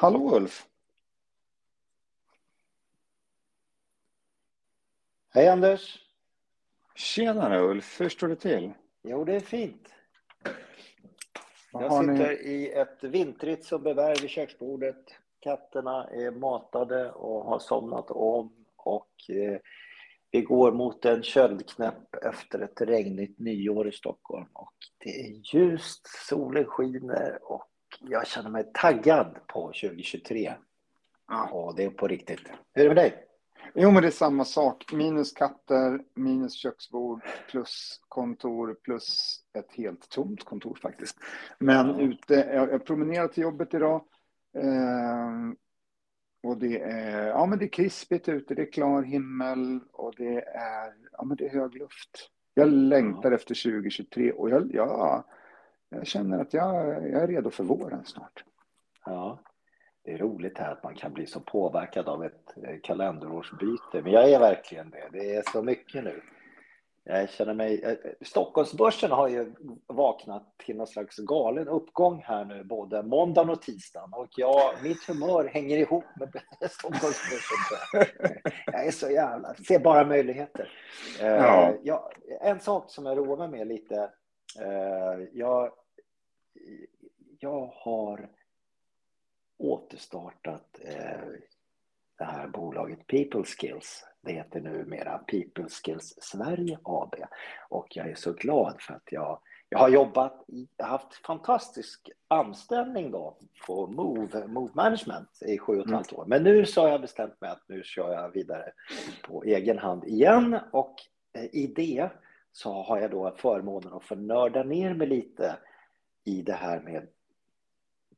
Hallå Ulf! Hej Anders! Tjenare Ulf, hur står det till? Jo, det är fint. Vad Jag har sitter ni? i ett vintrigt summerberg vid köksbordet. Katterna är matade och har somnat om. Och eh, vi går mot en köldknäpp efter ett regnigt nyår i Stockholm. Och det är ljust, solen skiner och jag känner mig taggad på 2023. Ja. Och det är på riktigt. Hur är det med dig? Jo, men det är samma sak. Minus katter, minus köksbord, plus kontor, plus ett helt tomt kontor faktiskt. Men Ja. ute, jag, jag promenerar till jobbet idag. Eh, och det är, ja, men det är krispigt ute, det är klar himmel och det är, ja, men det är hög luft. Jag längtar efter 2023 och jag, jag, jag känner att jag, jag är redo för våren snart. Ja, det är roligt här att man kan bli så påverkad av ett eh, kalenderårsbyte. Men jag är verkligen det. Det är så mycket nu. Jag känner mig... eh, Stockholmsbörsen har ju vaknat till någon slags galen uppgång här nu, både måndagen och tisdagen. Och jag, mitt humör hänger ihop med Stockholmsbörsen. jag. Är så jävla... Ser bara möjligheter. Eh, Ja. jag, en sak som jag roar mig med lite. eh, Jag, jag har återstartat eh, det här bolaget People Skills. Det heter numera People Skills Sverige AB. Och jag är så glad för att jag, jag har jobbat, jag har haft fantastisk anställning då på Move, Move Management i sju och ett halvt år. Men nu så har jag bestämt mig att nu kör jag vidare på egen hand igen. Och eh, i det så har jag då förmånen att få nörda ner mig lite i det här med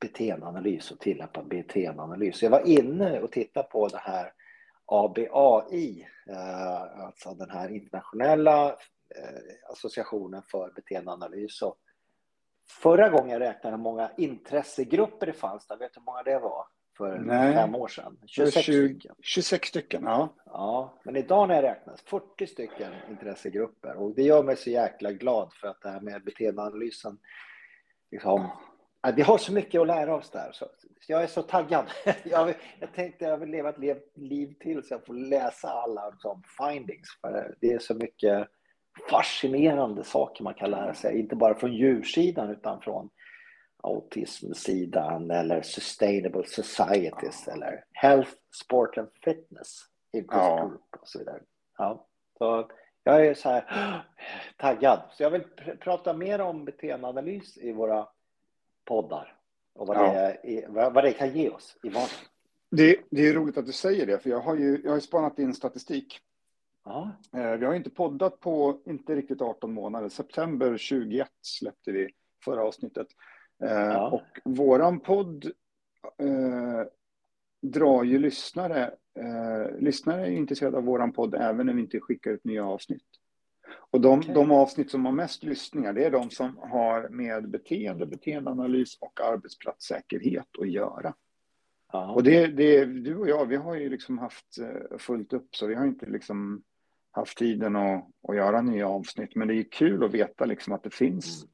beteendeanalys och tillämpad beteendeanalys. Jag var inne och tittade på det här ABAI, eh, alltså den här internationella eh, associationen för beteendeanalys. Och förra gången jag räknade hur många intressegrupper det fanns, där vet du hur många det var för Nej. fem år sedan? Det är 26 20 stycken. 26 stycken, ja. Ja, men idag när jag räknar 40 stycken intressegrupper och det gör mig så jäkla glad för att det här med beteendeanalysen, liksom, ja, vi har så mycket att lära oss där. Så jag är så taggad. Jag, vill- jag tänkte jag vill leva ett liv, liv till så jag får läsa alla liksom, findings. För det är så mycket fascinerande saker man kan lära sig, inte bara från djursidan utan från autismsidan eller sustainable societies eller health, sport and fitness Ja. och så vidare. Ja, så jag är så här taggad. Så jag vill pr- prata mer om beteendeanalys i våra poddar och vad, Ja. det, vad det kan ge oss i vardagen. Det, det är roligt att du säger det, för jag har ju jag har spanat in statistik. Ja, Eh, Vi har inte poddat på inte riktigt 18 månader. September 21 släppte vi förra avsnittet. Eh, Ja. Och våran podd eh, drar ju lyssnare. Eh, lyssnare är intresserade av våran podd även när vi inte skickar ut nya avsnitt. Och de, Okej. de avsnitt som har mest lyssningar, det är de som har med beteende, beteendeanalys och arbetsplatssäkerhet att göra. ja. Och det, det, du och jag, vi har ju liksom haft eh, fullt upp, så vi har inte liksom haft tiden att, att göra nya avsnitt. Men det är kul att veta liksom att det finns.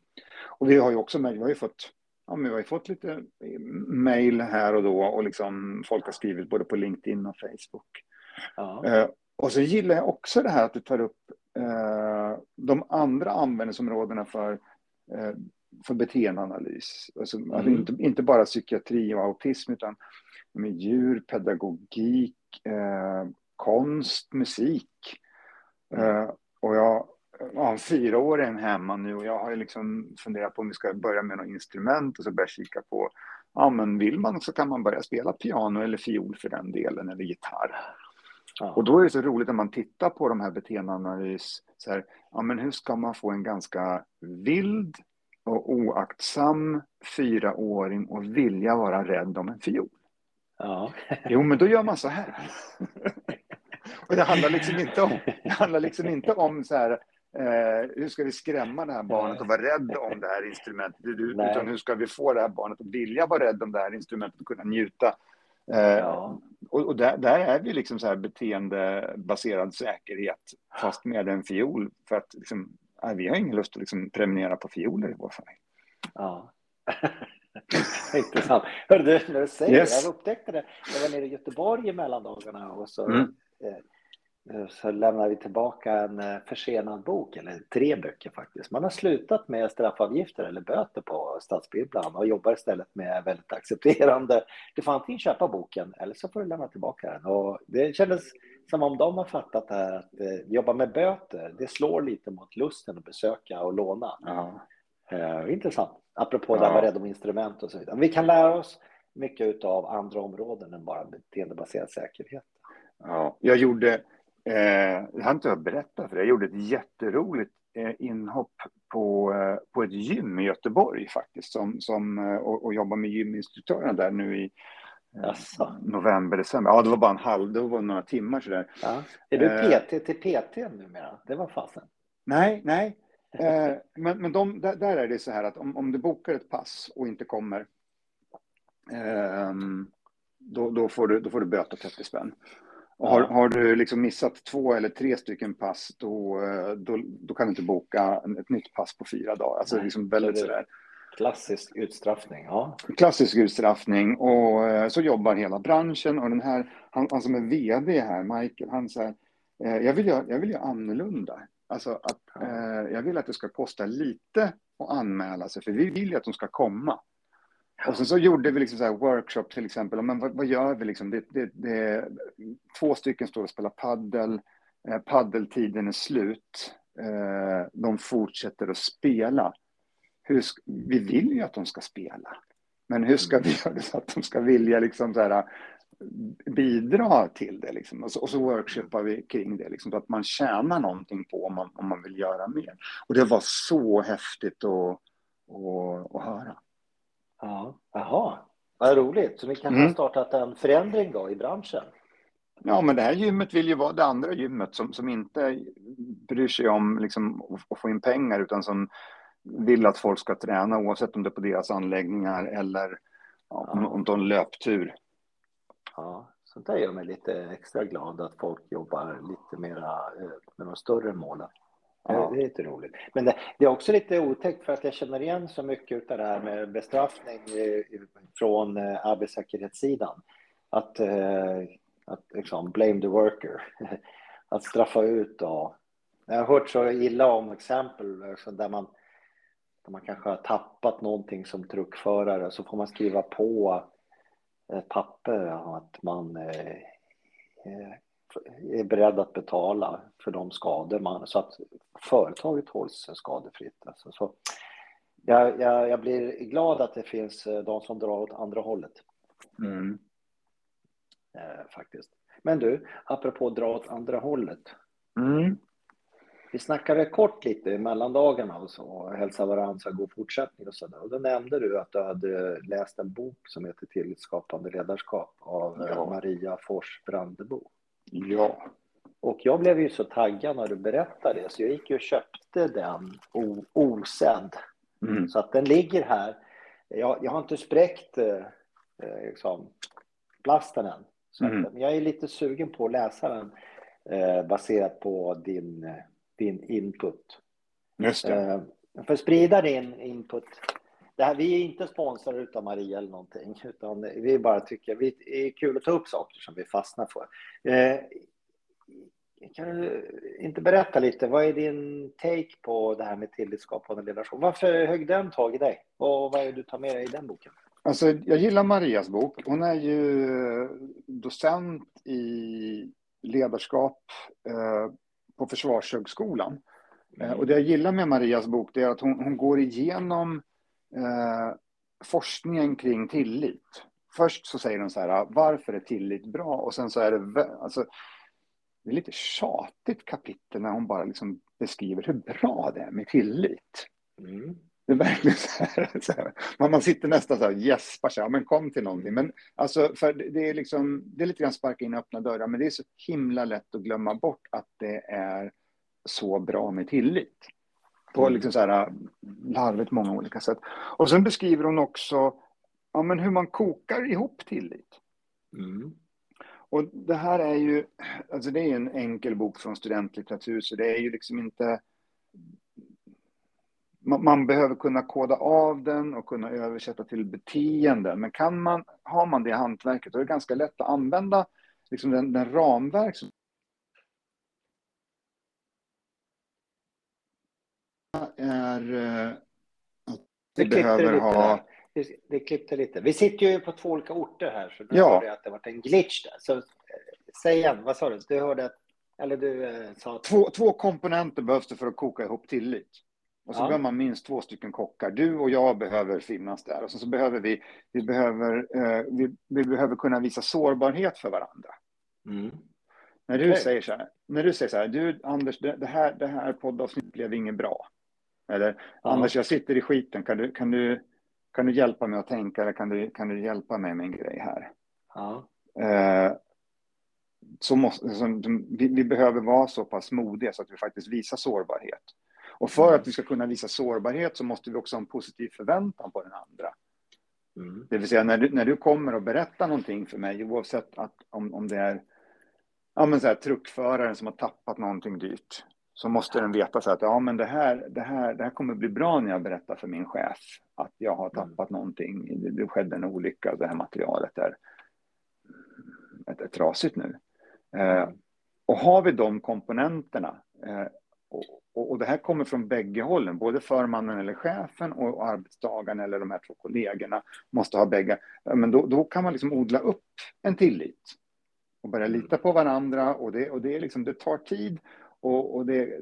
Och vi har ju också vi har ju fått, ja, vi har ju fått lite mejl här och då och liksom folk har skrivit både på LinkedIn och Facebook. ja. Eh, och så gillar jag också det här att du tar upp de andra användningsområdena för, eh, för beteendeanalys. Alltså, alltså Mm. inte, inte bara psykiatri och autism utan med djur, pedagogik, eh, konst, musik. Eh, och jag har en fyraåring hemma nu och jag har liksom funderat på om vi ska börja med något instrument och så börja kika på Ja, men vill man så kan man börja spela piano eller fiol för den delen, eller gitarr. Ja. Och då är det så roligt när man tittar på de här beteendeanalys, så här, ja men hur ska man få en ganska vild och oaktsam fyraåring och vilja vara rädd om en fiol? ja. Jo, men då gör man så här. och det handlar liksom inte om, det handlar liksom inte om så här, eh, hur ska vi skrämma det här barnet och vara rädd om det här instrumentet, utan hur ska vi få det här barnet att vilja vara rädd om det här instrumentet och kunna njuta. Eh, Ja. Och och där, där är vi liksom så här beteendebaserad säkerhet, fast med en fiol. För att liksom, nej, vi har ingen lust att liksom prenumerera på fioler i vår familj. Ja. Intressant. Hörru du, när du säger Yes. jag upptäckte det. Jag var nere i Göteborg i mellandagarna och så, Mm. eh, så lämnade vi tillbaka en eh, försenad bok, eller tre böcker faktiskt. Man har slutat med straffavgifter eller böter på stadsbibblan och jobbar istället med väldigt accepterande. Du får antingen köpa boken eller så får du lämna tillbaka den. Och det kändes som om de har fattat det här att eh, jobba med böter, det slår lite mot lusten att besöka och låna. Ja. Eh, intressant. Apropå det Ja. här med rädd om instrument och så vidare. Vi kan lära oss mycket av andra områden än bara beteendebaserad säkerhet. Ja, jag gjorde, eh, jag har inte berättat för dig, jag gjorde ett jätteroligt eh, inhopp på, eh, på ett gym i Göteborg faktiskt, som, som, eh, och, och jobbar med gyminstruktörerna där nu i Jaså? november, december. Ja, det var bara en halv, det var några timmar sådär. Ja. Är du Eh. PT till PT numera? Det var fasen. Nej, nej. Men men de, där, där är det så här att om, om du bokar ett pass och inte kommer, ehm, då, då, får du, då får du böta 30 spänn. Och har, har du liksom missat två eller tre stycken pass, då, eh, då, då kan du inte boka ett nytt pass på fyra dagar. Alltså Nej, liksom väldigt sådär. Klassisk utstraffning. Ja. Klassisk utstraffning och eh, så jobbar hela branschen och den här, han, han som är VD här, Michael, han säger eh, jag vill göra, jag vill göra annorlunda. Alltså att Ja. eh, jag vill att det ska kosta lite att anmäla sig, för vi vill ju att de ska komma. Och sen så gjorde vi liksom så här workshop till exempel, men vad, vad gör vi liksom? Det, det, det, två stycken står och spelar paddel, eh, paddeltiden är slut, eh, de fortsätter att spela. Hur, vi vill ju att de ska spela, men hur ska vi göra det så att de ska vilja liksom så här, bidra till det? Liksom? Och, så, och så workshoppar vi kring det, liksom, så att man tjänar någonting på om man, om man vill göra mer. Och det var så häftigt att, att, att höra. Ja. Jaha, vad roligt. Så ni kanske Mm. har startat en förändring då i branschen? Ja, men det här gymmet vill ju vara det andra gymmet som, som inte bryr sig om liksom, att- få in pengar utan som vill att folk ska träna oavsett om det är på deras anläggningar eller ja, om, om de löptur. Ja, sånt där gör mig lite extra glad att folk jobbar lite mera eh, med de större målen. Det- Ja. Det är lite roligt. Men det, det är också lite otäckt för att jag känner igen så mycket av det här med bestraffning eh, från eh, arbetssäkerhetssidan. Att, eh, att liksom blame the worker. Att straffa ut och jag har hört så illa om exempel alltså, där man där man kanske har tappat någonting som truckförare så får man skriva på ett papper att man är beredd att betala för de skador man, så att företaget hålls skadefritt. Alltså, så jag, jag, jag blir glad att det finns eh, de som drar åt andra hållet Mm. eh, faktiskt. Men du, apropå dra åt andra hållet. Mm. Vi snackade kort lite i mellandagarna och så, och hälsade varandra, så god fortsättning och så där. Och då nämnde du att du hade läst en bok som heter Tillitsskapande ledarskap av Ja. Maria Fors Brandebo. Ja. Och jag blev ju så taggad när du berättade det, så jag gick ju och köpte den osedd. Mm. Så att den ligger här. Jag, jag har inte spräckt eh, liksom, plasten än. Så att, Mm. men jag är lite sugen på att läsa den eh, baserat på din, eh, din input. Just det. Eh, för att sprida din input. Det här, vi är inte sponsrade av Maria eller någonting, utan vi bara tycker vi, det är kul att ta upp saker som vi fastnar för. Eh, kan du inte berätta lite, vad är din take på det här med tillitsskapande ledarskap? Varför högg den tag i dig? Och vad är det du tar med dig i den boken? Alltså, jag gillar Marias bok. Hon är ju docent i ledarskap eh, på Försvarshögskolan. Mm. och det jag gillar med Marias bok det är att hon, hon går igenom eh, forskningen kring tillit. Först så säger hon så här, varför är tillit bra? Och sen så är det, alltså, det är lite tjatigt kapitel när hon bara liksom beskriver hur bra det är med tillit. Mm. Det är verkligen så här, så här. Man, sitter nästan så här och gäspar här, men kom till någonting. Men alltså, för det det är liksom, det är lite grann sparka in öppna dörrar, men det är så himla lätt att glömma bort att det är så bra med tillit. På Mm. liksom så här larvigt många olika sätt. Och sen beskriver hon också ja, men hur man kokar ihop tillit. Mm. Och det här är ju, alltså det är en enkel bok från studentlitteratur, så det är ju liksom inte man, man, behöver kunna koda av den och kunna översätta till beteenden. Men kan man, har man det hantverket då är det ganska lätt att använda liksom den, den ramverk som är eh, att vi behöver ha... Det, det klippte lite. Vi sitter ju på två olika orter här, så nu Ja. hörde jag att det varit en glitch där. Så eh, säg igen, vad sa du? Du hörde att, eller du eh, sa att... Två, två komponenter behövs det för att koka ihop tillit. Och så Ja. behöver man minst två stycken kockar. Du och jag behöver finnas där. Och så, så behöver vi, vi, behöver, eh, vi, vi behöver kunna visa sårbarhet för varandra. Mm. När du Okej. säger så här, när du säger så här, du Anders, det, det här, det här poddavsnittet blev inget bra. Eller Ja. Anders, jag sitter i skiten, kan du, kan du, kan du hjälpa mig att tänka eller kan du, kan du hjälpa mig med en grej här? Ja. Eh, så måste, så, vi, vi behöver vara så pass modiga så att vi faktiskt visar sårbarhet. Och för att vi ska kunna visa sårbarhet så måste vi också ha en positiv förväntan på den andra. Mm. Det vill säga när du, när du kommer och berättar någonting för mig, oavsett att, om, om det är ja, men så här, truckföraren som har tappat någonting dyrt, så måste den veta så att ja, men det, här, det, här, det här kommer bli bra när jag berättar för min chef att jag har tappat någonting. Det, det skedde en olycka, det här materialet är, är, är trasigt nu. Eh, och har vi de komponenterna eh, och, och, och det här kommer från bägge hållen, både förmannen eller chefen och, och arbetstagaren eller de här två kollegorna måste ha bägge. Men då, då kan man liksom odla upp en tillit och börja lita på varandra och det, och det, är liksom, det tar tid och, och det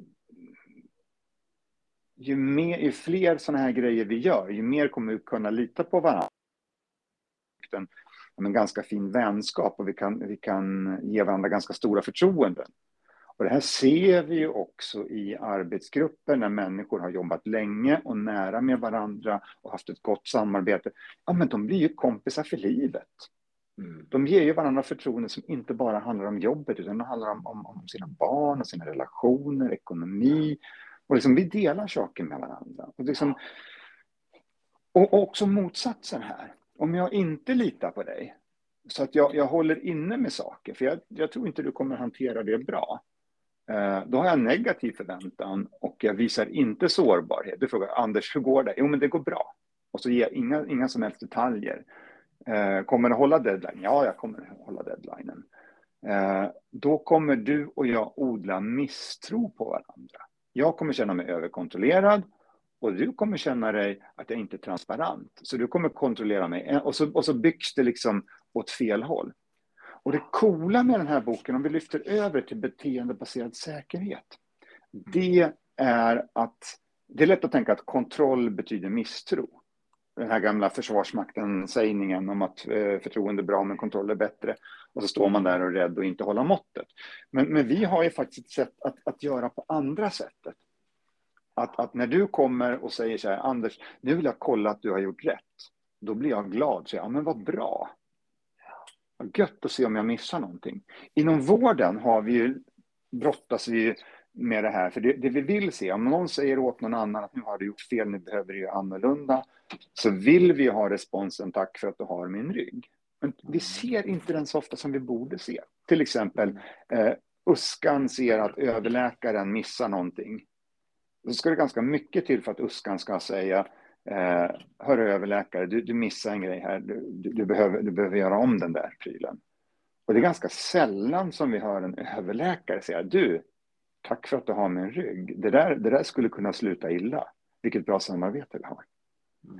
ju, mer, ju fler sådana här grejer vi gör, ju mer kommer vi kunna lita på varandra. En, en ganska fin vänskap och vi kan, vi kan ge varandra ganska stora förtroenden. Och det här ser vi ju också i arbetsgrupper när människor har jobbat länge och nära med varandra och haft ett gott samarbete. Ja, men de blir ju kompisar för livet. Mm. De ger ju varandra förtroende som inte bara handlar om jobbet utan det handlar om, om, om sina barn och sina relationer, ekonomi. Och liksom, vi delar saker med varandra. Och, liksom, och och också motsatsen här. Om jag inte litar på dig så att jag, jag håller inne med saker, för jag, jag tror inte du kommer hantera det bra. Eh, då har jag negativ förväntan och jag visar inte sårbarhet. Du frågar Anders, hur går det? Jo, men det går bra. Och så ger jag inga, inga som helst detaljer. Eh, kommer du hålla deadline? Ja, jag kommer hålla deadlinen. Eh, då kommer du och jag odla misstro på varandra. Jag kommer känna mig överkontrollerad och du kommer känna dig att jag inte är transparent. Så du kommer kontrollera mig eh, och så, och så byggs det liksom åt fel håll. Och det coola med den här boken, om vi lyfter över till beteendebaserad säkerhet, det är att det är lätt att tänka att kontroll betyder misstro. Den här gamla försvarsmakten-sägningen om att eh, förtroende är bra men kontroll är bättre. Och så står man där och är rädd och inte hålla måttet. Men, men vi har ju faktiskt ett sätt att, att göra på andra sättet. Att, att när du kommer och säger så här, Anders, nu vill jag kolla att du har gjort rätt. Då blir jag glad. Så jag, ja, men vad bra. Vad gött att se om jag missar någonting. Inom vården har vi ju, brottas vi ju med det här. För det, det vi vill se, om någon säger åt någon annan att nu har du gjort fel, nu behöver du göra annorlunda. Så vill vi ha responsen, tack för att du har min rygg. Men vi ser inte den så ofta som vi borde se. Till exempel, eh, Uskan ser att överläkaren missar någonting. Då ska det ganska mycket till för att Uskan ska säga eh, Hör överläkare, du, du missar en grej här. Du, du, du, behöver, du behöver göra om den där prylen. Och det är ganska sällan som vi hör en överläkare säga Du, tack för att du har min rygg. Det där, det där skulle kunna sluta illa. Vilket bra samarbete vi har.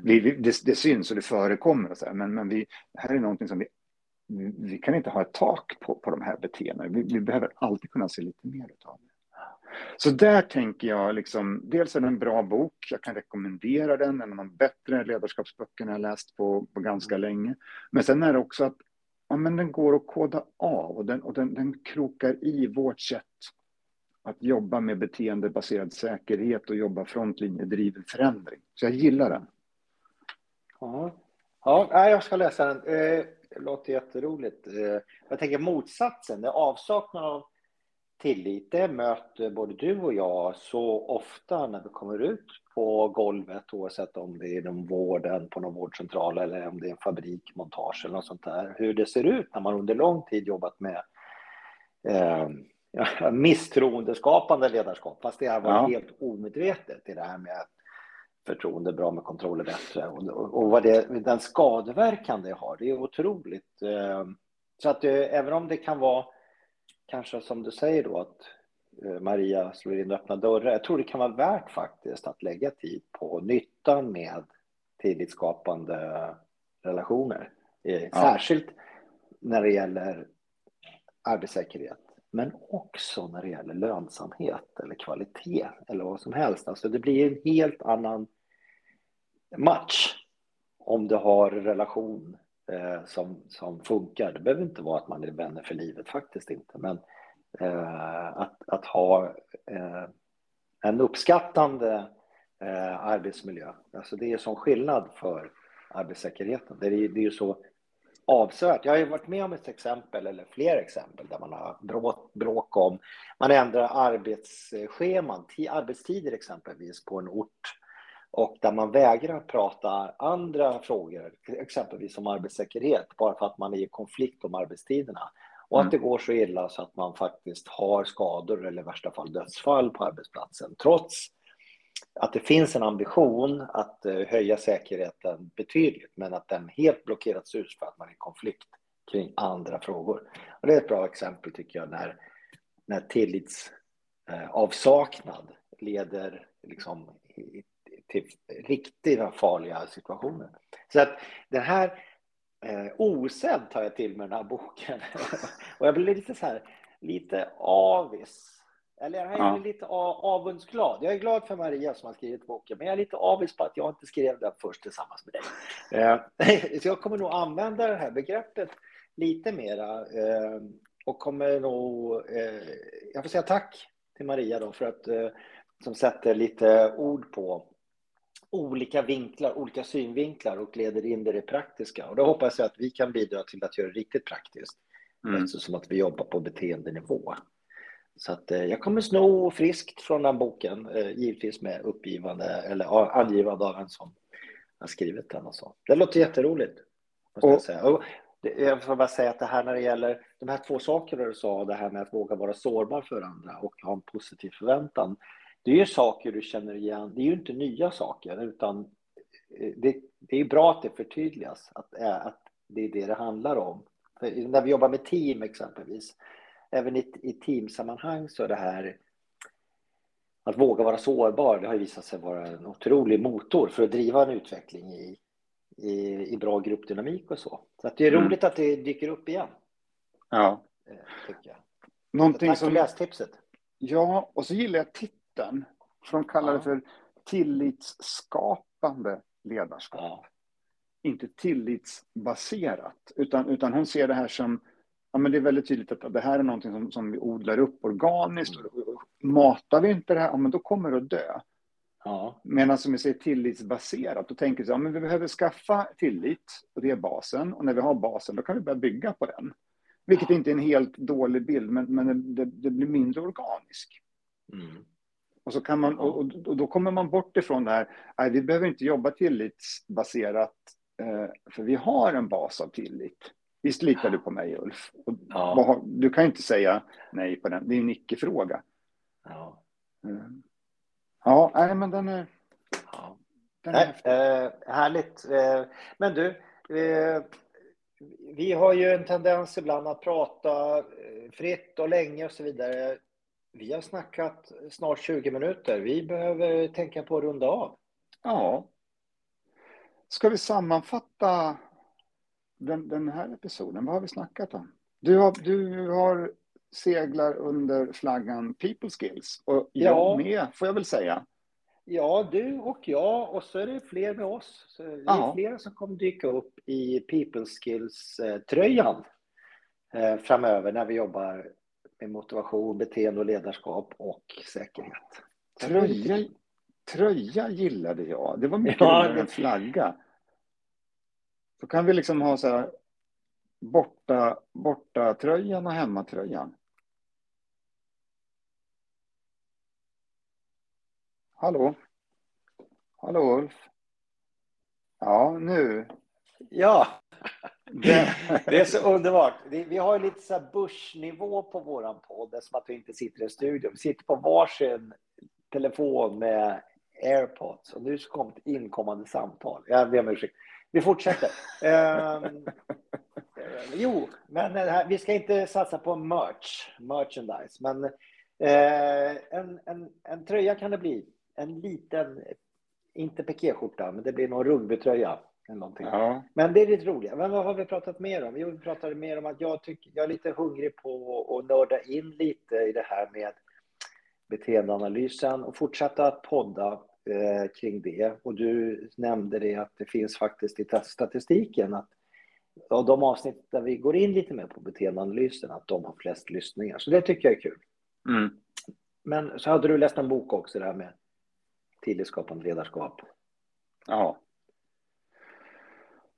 Vi, vi, det, det syns och det förekommer, och så här, men, men vi, det här är någonting som vi, vi, vi kan inte ha ett tak på, på de här beteendena. Vi, vi behöver alltid kunna se lite mer av det. Så där tänker jag, liksom, dels är det en bra bok, jag kan rekommendera den, en av de bättre ledarskapsböckerna jag läst på, på ganska länge. Men sen är det också att ja, men den går att koda av och den, och den, den krokar i vårt sätt att jobba med beteendebaserad säkerhet och jobba frontlinjedriven förändring. Så jag gillar den. Ja, ja jag ska läsa den. Eh, det låter jätteroligt. Eh, jag tänker motsatsen, det avsaknad av tillit. Det möter både du och jag så ofta när vi kommer ut på golvet, oavsett om det är inom vården, på någon vårdcentral eller om det är en fabrik, montage eller något sånt där. Hur det ser ut när man under lång tid jobbat med eh, ja, misstroendeskapande ledarskap, fast det har varit Ja. helt omedvetet i det här med att förtroende, bra med kontroll är bättre. Och, och vad det, den skadeverkan det har, det är otroligt. Eh, så att det, även om det kan vara, kanske som du säger då, att eh, Maria slår in öppna dörrar. Jag tror det kan vara värt faktiskt att lägga tid på nyttan med tillitsskapande relationer. Eh, ja. Särskilt när det gäller arbetssäkerhet, men också när det gäller lönsamhet eller kvalitet eller vad som helst. Alltså det blir en helt annan match om du har en relation eh, som, som funkar. Det behöver inte vara att man är vänner för livet, faktiskt inte. Men eh, att, att ha eh, en uppskattande eh, arbetsmiljö, alltså det är som skillnad för arbetssäkerheten. Det är, det är ju så avsevärt. Jag har ju varit med om ett exempel, eller fler exempel, där man har bråk, bråk om... Man ändrar arbetsscheman, arbetstider exempelvis, på en ort och där man vägrar prata andra frågor, exempelvis om arbetssäkerhet, bara för att man är i konflikt om arbetstiderna. Och att mm. det går så illa så att man faktiskt har skador eller i värsta fall dödsfall på arbetsplatsen, trots att det finns en ambition att eh, höja säkerheten betydligt, men att den helt blockerats ut för att man är i konflikt kring andra frågor. Och det är ett bra exempel tycker jag när, när tillitsavsaknad eh, leder liksom till riktigt farliga situationer. Så att den här eh, osedd tar jag till med den här boken. och jag blir lite så här, lite avis. Eller jag är ja. lite avundsglad. Jag är glad för Maria som har skrivit boken, men jag är lite avis på att jag inte skrev den först tillsammans med dig. Eh, så jag kommer nog använda det här begreppet lite mera eh, och kommer nog... Eh, jag får säga tack till Maria då för att som sätter lite ord på olika vinklar, olika synvinklar och leder in det, det praktiska. Och då hoppas jag att vi kan bidra till att göra det riktigt praktiskt. Mm. Eftersom att vi jobbar på beteendenivå. Så att eh, jag kommer sno friskt från den boken, eh, givetvis med uppgivande eller angivande av en som har skrivit den och så. Det låter jätteroligt. Måste och, jag, säga. Och jag får bara säga att det här när det gäller de här två sakerna du sa, det här med att våga vara sårbar för andra och ha en positiv förväntan. Det är ju saker du känner igen. Det är ju inte nya saker, utan eh, det, det är bra att det förtydligas att, att det är det det handlar om. För när vi jobbar med team exempelvis, även i, i teamsammanhang så är det här att våga vara sårbar, det har visat sig vara en otrolig motor för att driva en utveckling i, i, i bra gruppdynamik och så. Så att det är mm. roligt att det dyker upp igen. Ja. Eh, tycker jag. Någonting tack för lästipset. Ja, och så gillar jag titeln. För de kallar ja. det för tillitsskapande ledarskap. Ja. Inte tillitsbaserat, utan, utan hon ser det här som ja, men det är väldigt tydligt att det här är någonting som, som vi odlar upp organiskt. Mm. Matar vi inte det här, ja, men då kommer det att dö. Ja. Medan som vi säger tillitsbaserat, då tänker vi att ja, vi behöver skaffa tillit och det är basen. Och när vi har basen, då kan vi börja bygga på den. Vilket ja. inte är en helt dålig bild, men, men det, det blir mindre organiskt. Mm. Och, så kan man, och, och, då kommer man bort ifrån det här, nej, vi behöver inte jobba tillitsbaserat, eh, för vi har en bas av tillit. Visst litar du på mig, Ulf? Ja. Du kan inte säga nej på den. Det är en icke-fråga. Ja. Mm. Ja, nej, men den är... Ja. Den är nej, eh, härligt. Eh, men du, eh, vi har ju en tendens ibland att prata fritt och länge och så vidare. Vi har snackat snart 20 minuter. Vi behöver tänka på att runda av. Ja. Ska vi sammanfatta den, den här episoden, vad har vi snackat om? Du har, du har seglar under flaggan People Skills och jag ja. med, får jag väl säga. Ja, du och jag och så är det fler med oss. Så det är ja. flera som kommer dyka upp i People Skills-tröjan eh, framöver när vi jobbar med motivation, beteende och ledarskap och säkerhet. Tröja, tröja gillade jag. Det var mycket ja, roligare än flagga. Så kan vi liksom ha så här borta, borta tröjan och hemmatröjan. Hallå? Hallå Ulf? Ja, nu. Ja, det, det är så underbart. Vi har lite så här börsnivå på våran podd. Det är som att vi inte sitter i en studio. Vi sitter på varsin telefon med airpods och nu kom ett inkommande samtal. Jag ber om ursäkt. Vi fortsätter. um, jo, men här, vi ska inte satsa på merch, merchandise, men uh, en, en, en tröja kan det bli. En liten, inte pikéskjorta, men det blir någon rugbytröja. Ja. Men det är lite roligt. Men vad har vi pratat mer om? Jo, vi pratade mer om att jag, tycker, jag är lite hungrig på att nörda in lite i det här med beteendeanalysen och fortsätta att podda eh, kring det. Och du nämnde det att det finns faktiskt i statistiken att av de avsnitt där vi går in lite mer på beteendeanalysen, att de har flest lyssningar. Så det tycker jag är kul. Mm. Men så hade du läst en bok också, det här med tillitsskapande ledarskap. Ja.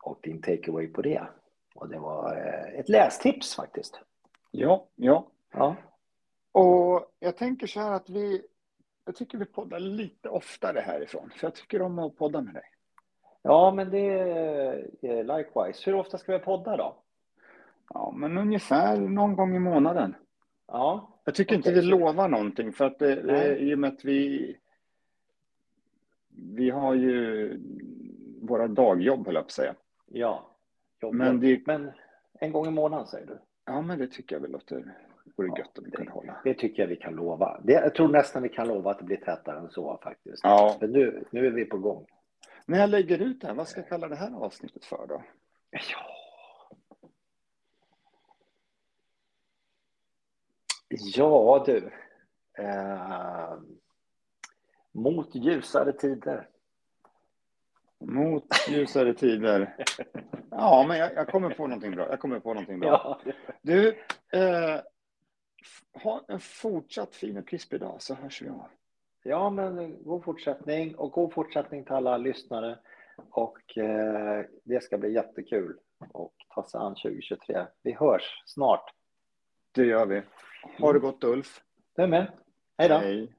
Och din takeaway på det. Och det var eh, ett lästips faktiskt. Ja, ja. ja. Och jag tänker så här att vi, jag tycker vi poddar lite oftare härifrån, för jag tycker om att podda med dig. Ja, men det är likewise. Hur ofta ska vi podda då? Ja, men ungefär någon gång i månaden. Ja. Jag tycker okay. inte vi lovar någonting, för att det, det, i och med att vi vi har ju våra dagjobb, höll jag på att säga. Ja, men, det... men en gång i månaden säger du? Ja, men det tycker jag väl låter vore gött om vi kunde hålla. Det tycker jag vi kan lova. Det, jag tror nästan vi kan lova att det blir tätare än så faktiskt. Ja. Men nu, nu är vi på gång. När jag lägger ut det här, vad ska jag kalla det här avsnittet för då? Ja. Ja du. Eh, mot ljusare tider. Mot ljusare tider. Ja, men jag, jag, kommer på någonting bra. Jag kommer på någonting bra. Du, eh, ha en fortsatt fin och krispig dag så hörs vi av. Ja, men god fortsättning och god fortsättning till alla lyssnare. Och eh, det ska bli jättekul och ta sig an 2023. Vi hörs snart. Det gör vi. Ha det gott Ulf. Du med. Hej då. Hej.